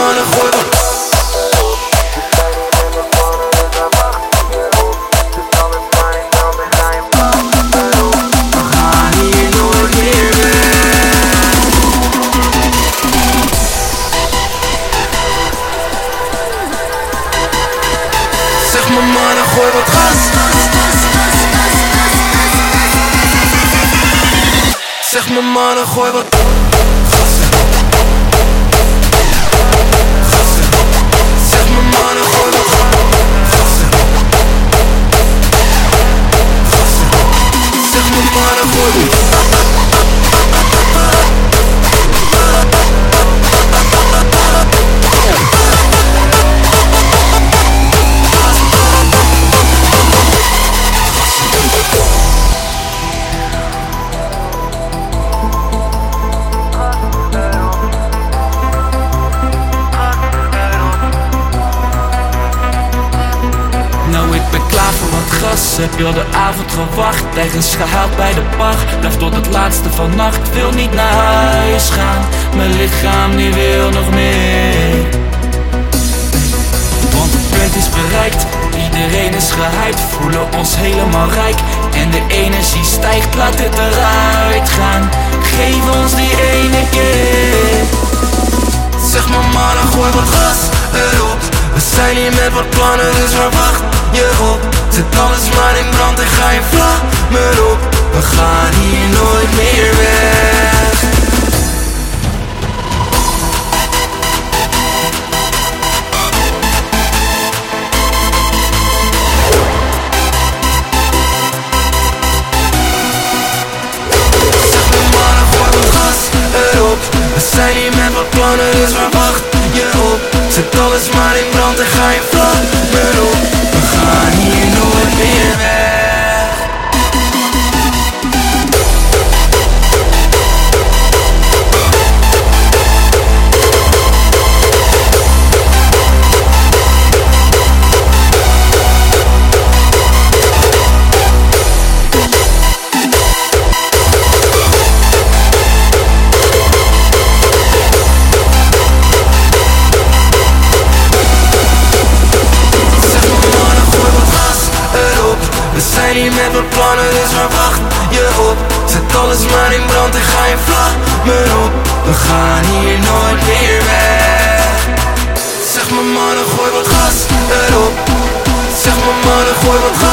مال gooi wat nach Räuber Sag mir mal nach Räuber Zeg mijn Heb heel de avond gewacht Ergens gehaald bij de pacht. Blijf tot het laatste van nacht Wil niet naar huis gaan. Mijn lichaam die wil nog meer. Want het punt is bereikt Iedereen is gehyped Voelen ons helemaal rijk. En de energie stijgt Laat het eruit gaan. Geef ons die ene keer. Zeg mijn mannen, gooi wat gas erop. We zijn hier met wat plannen, dus waar wacht je op? Zet alles maar zijn hier met wat plannen, dus waar wacht je op? Zet alles maar in brand en ga je vlammen Zijn hier met wat plannen, dus waar wacht je op? Zet alles maar in brand en ga je vlammen op. We gaan hier nooit meer weg. Zeg mijn mannen, gooi wat gas erop. Zeg mijn mannen, gooi wat gas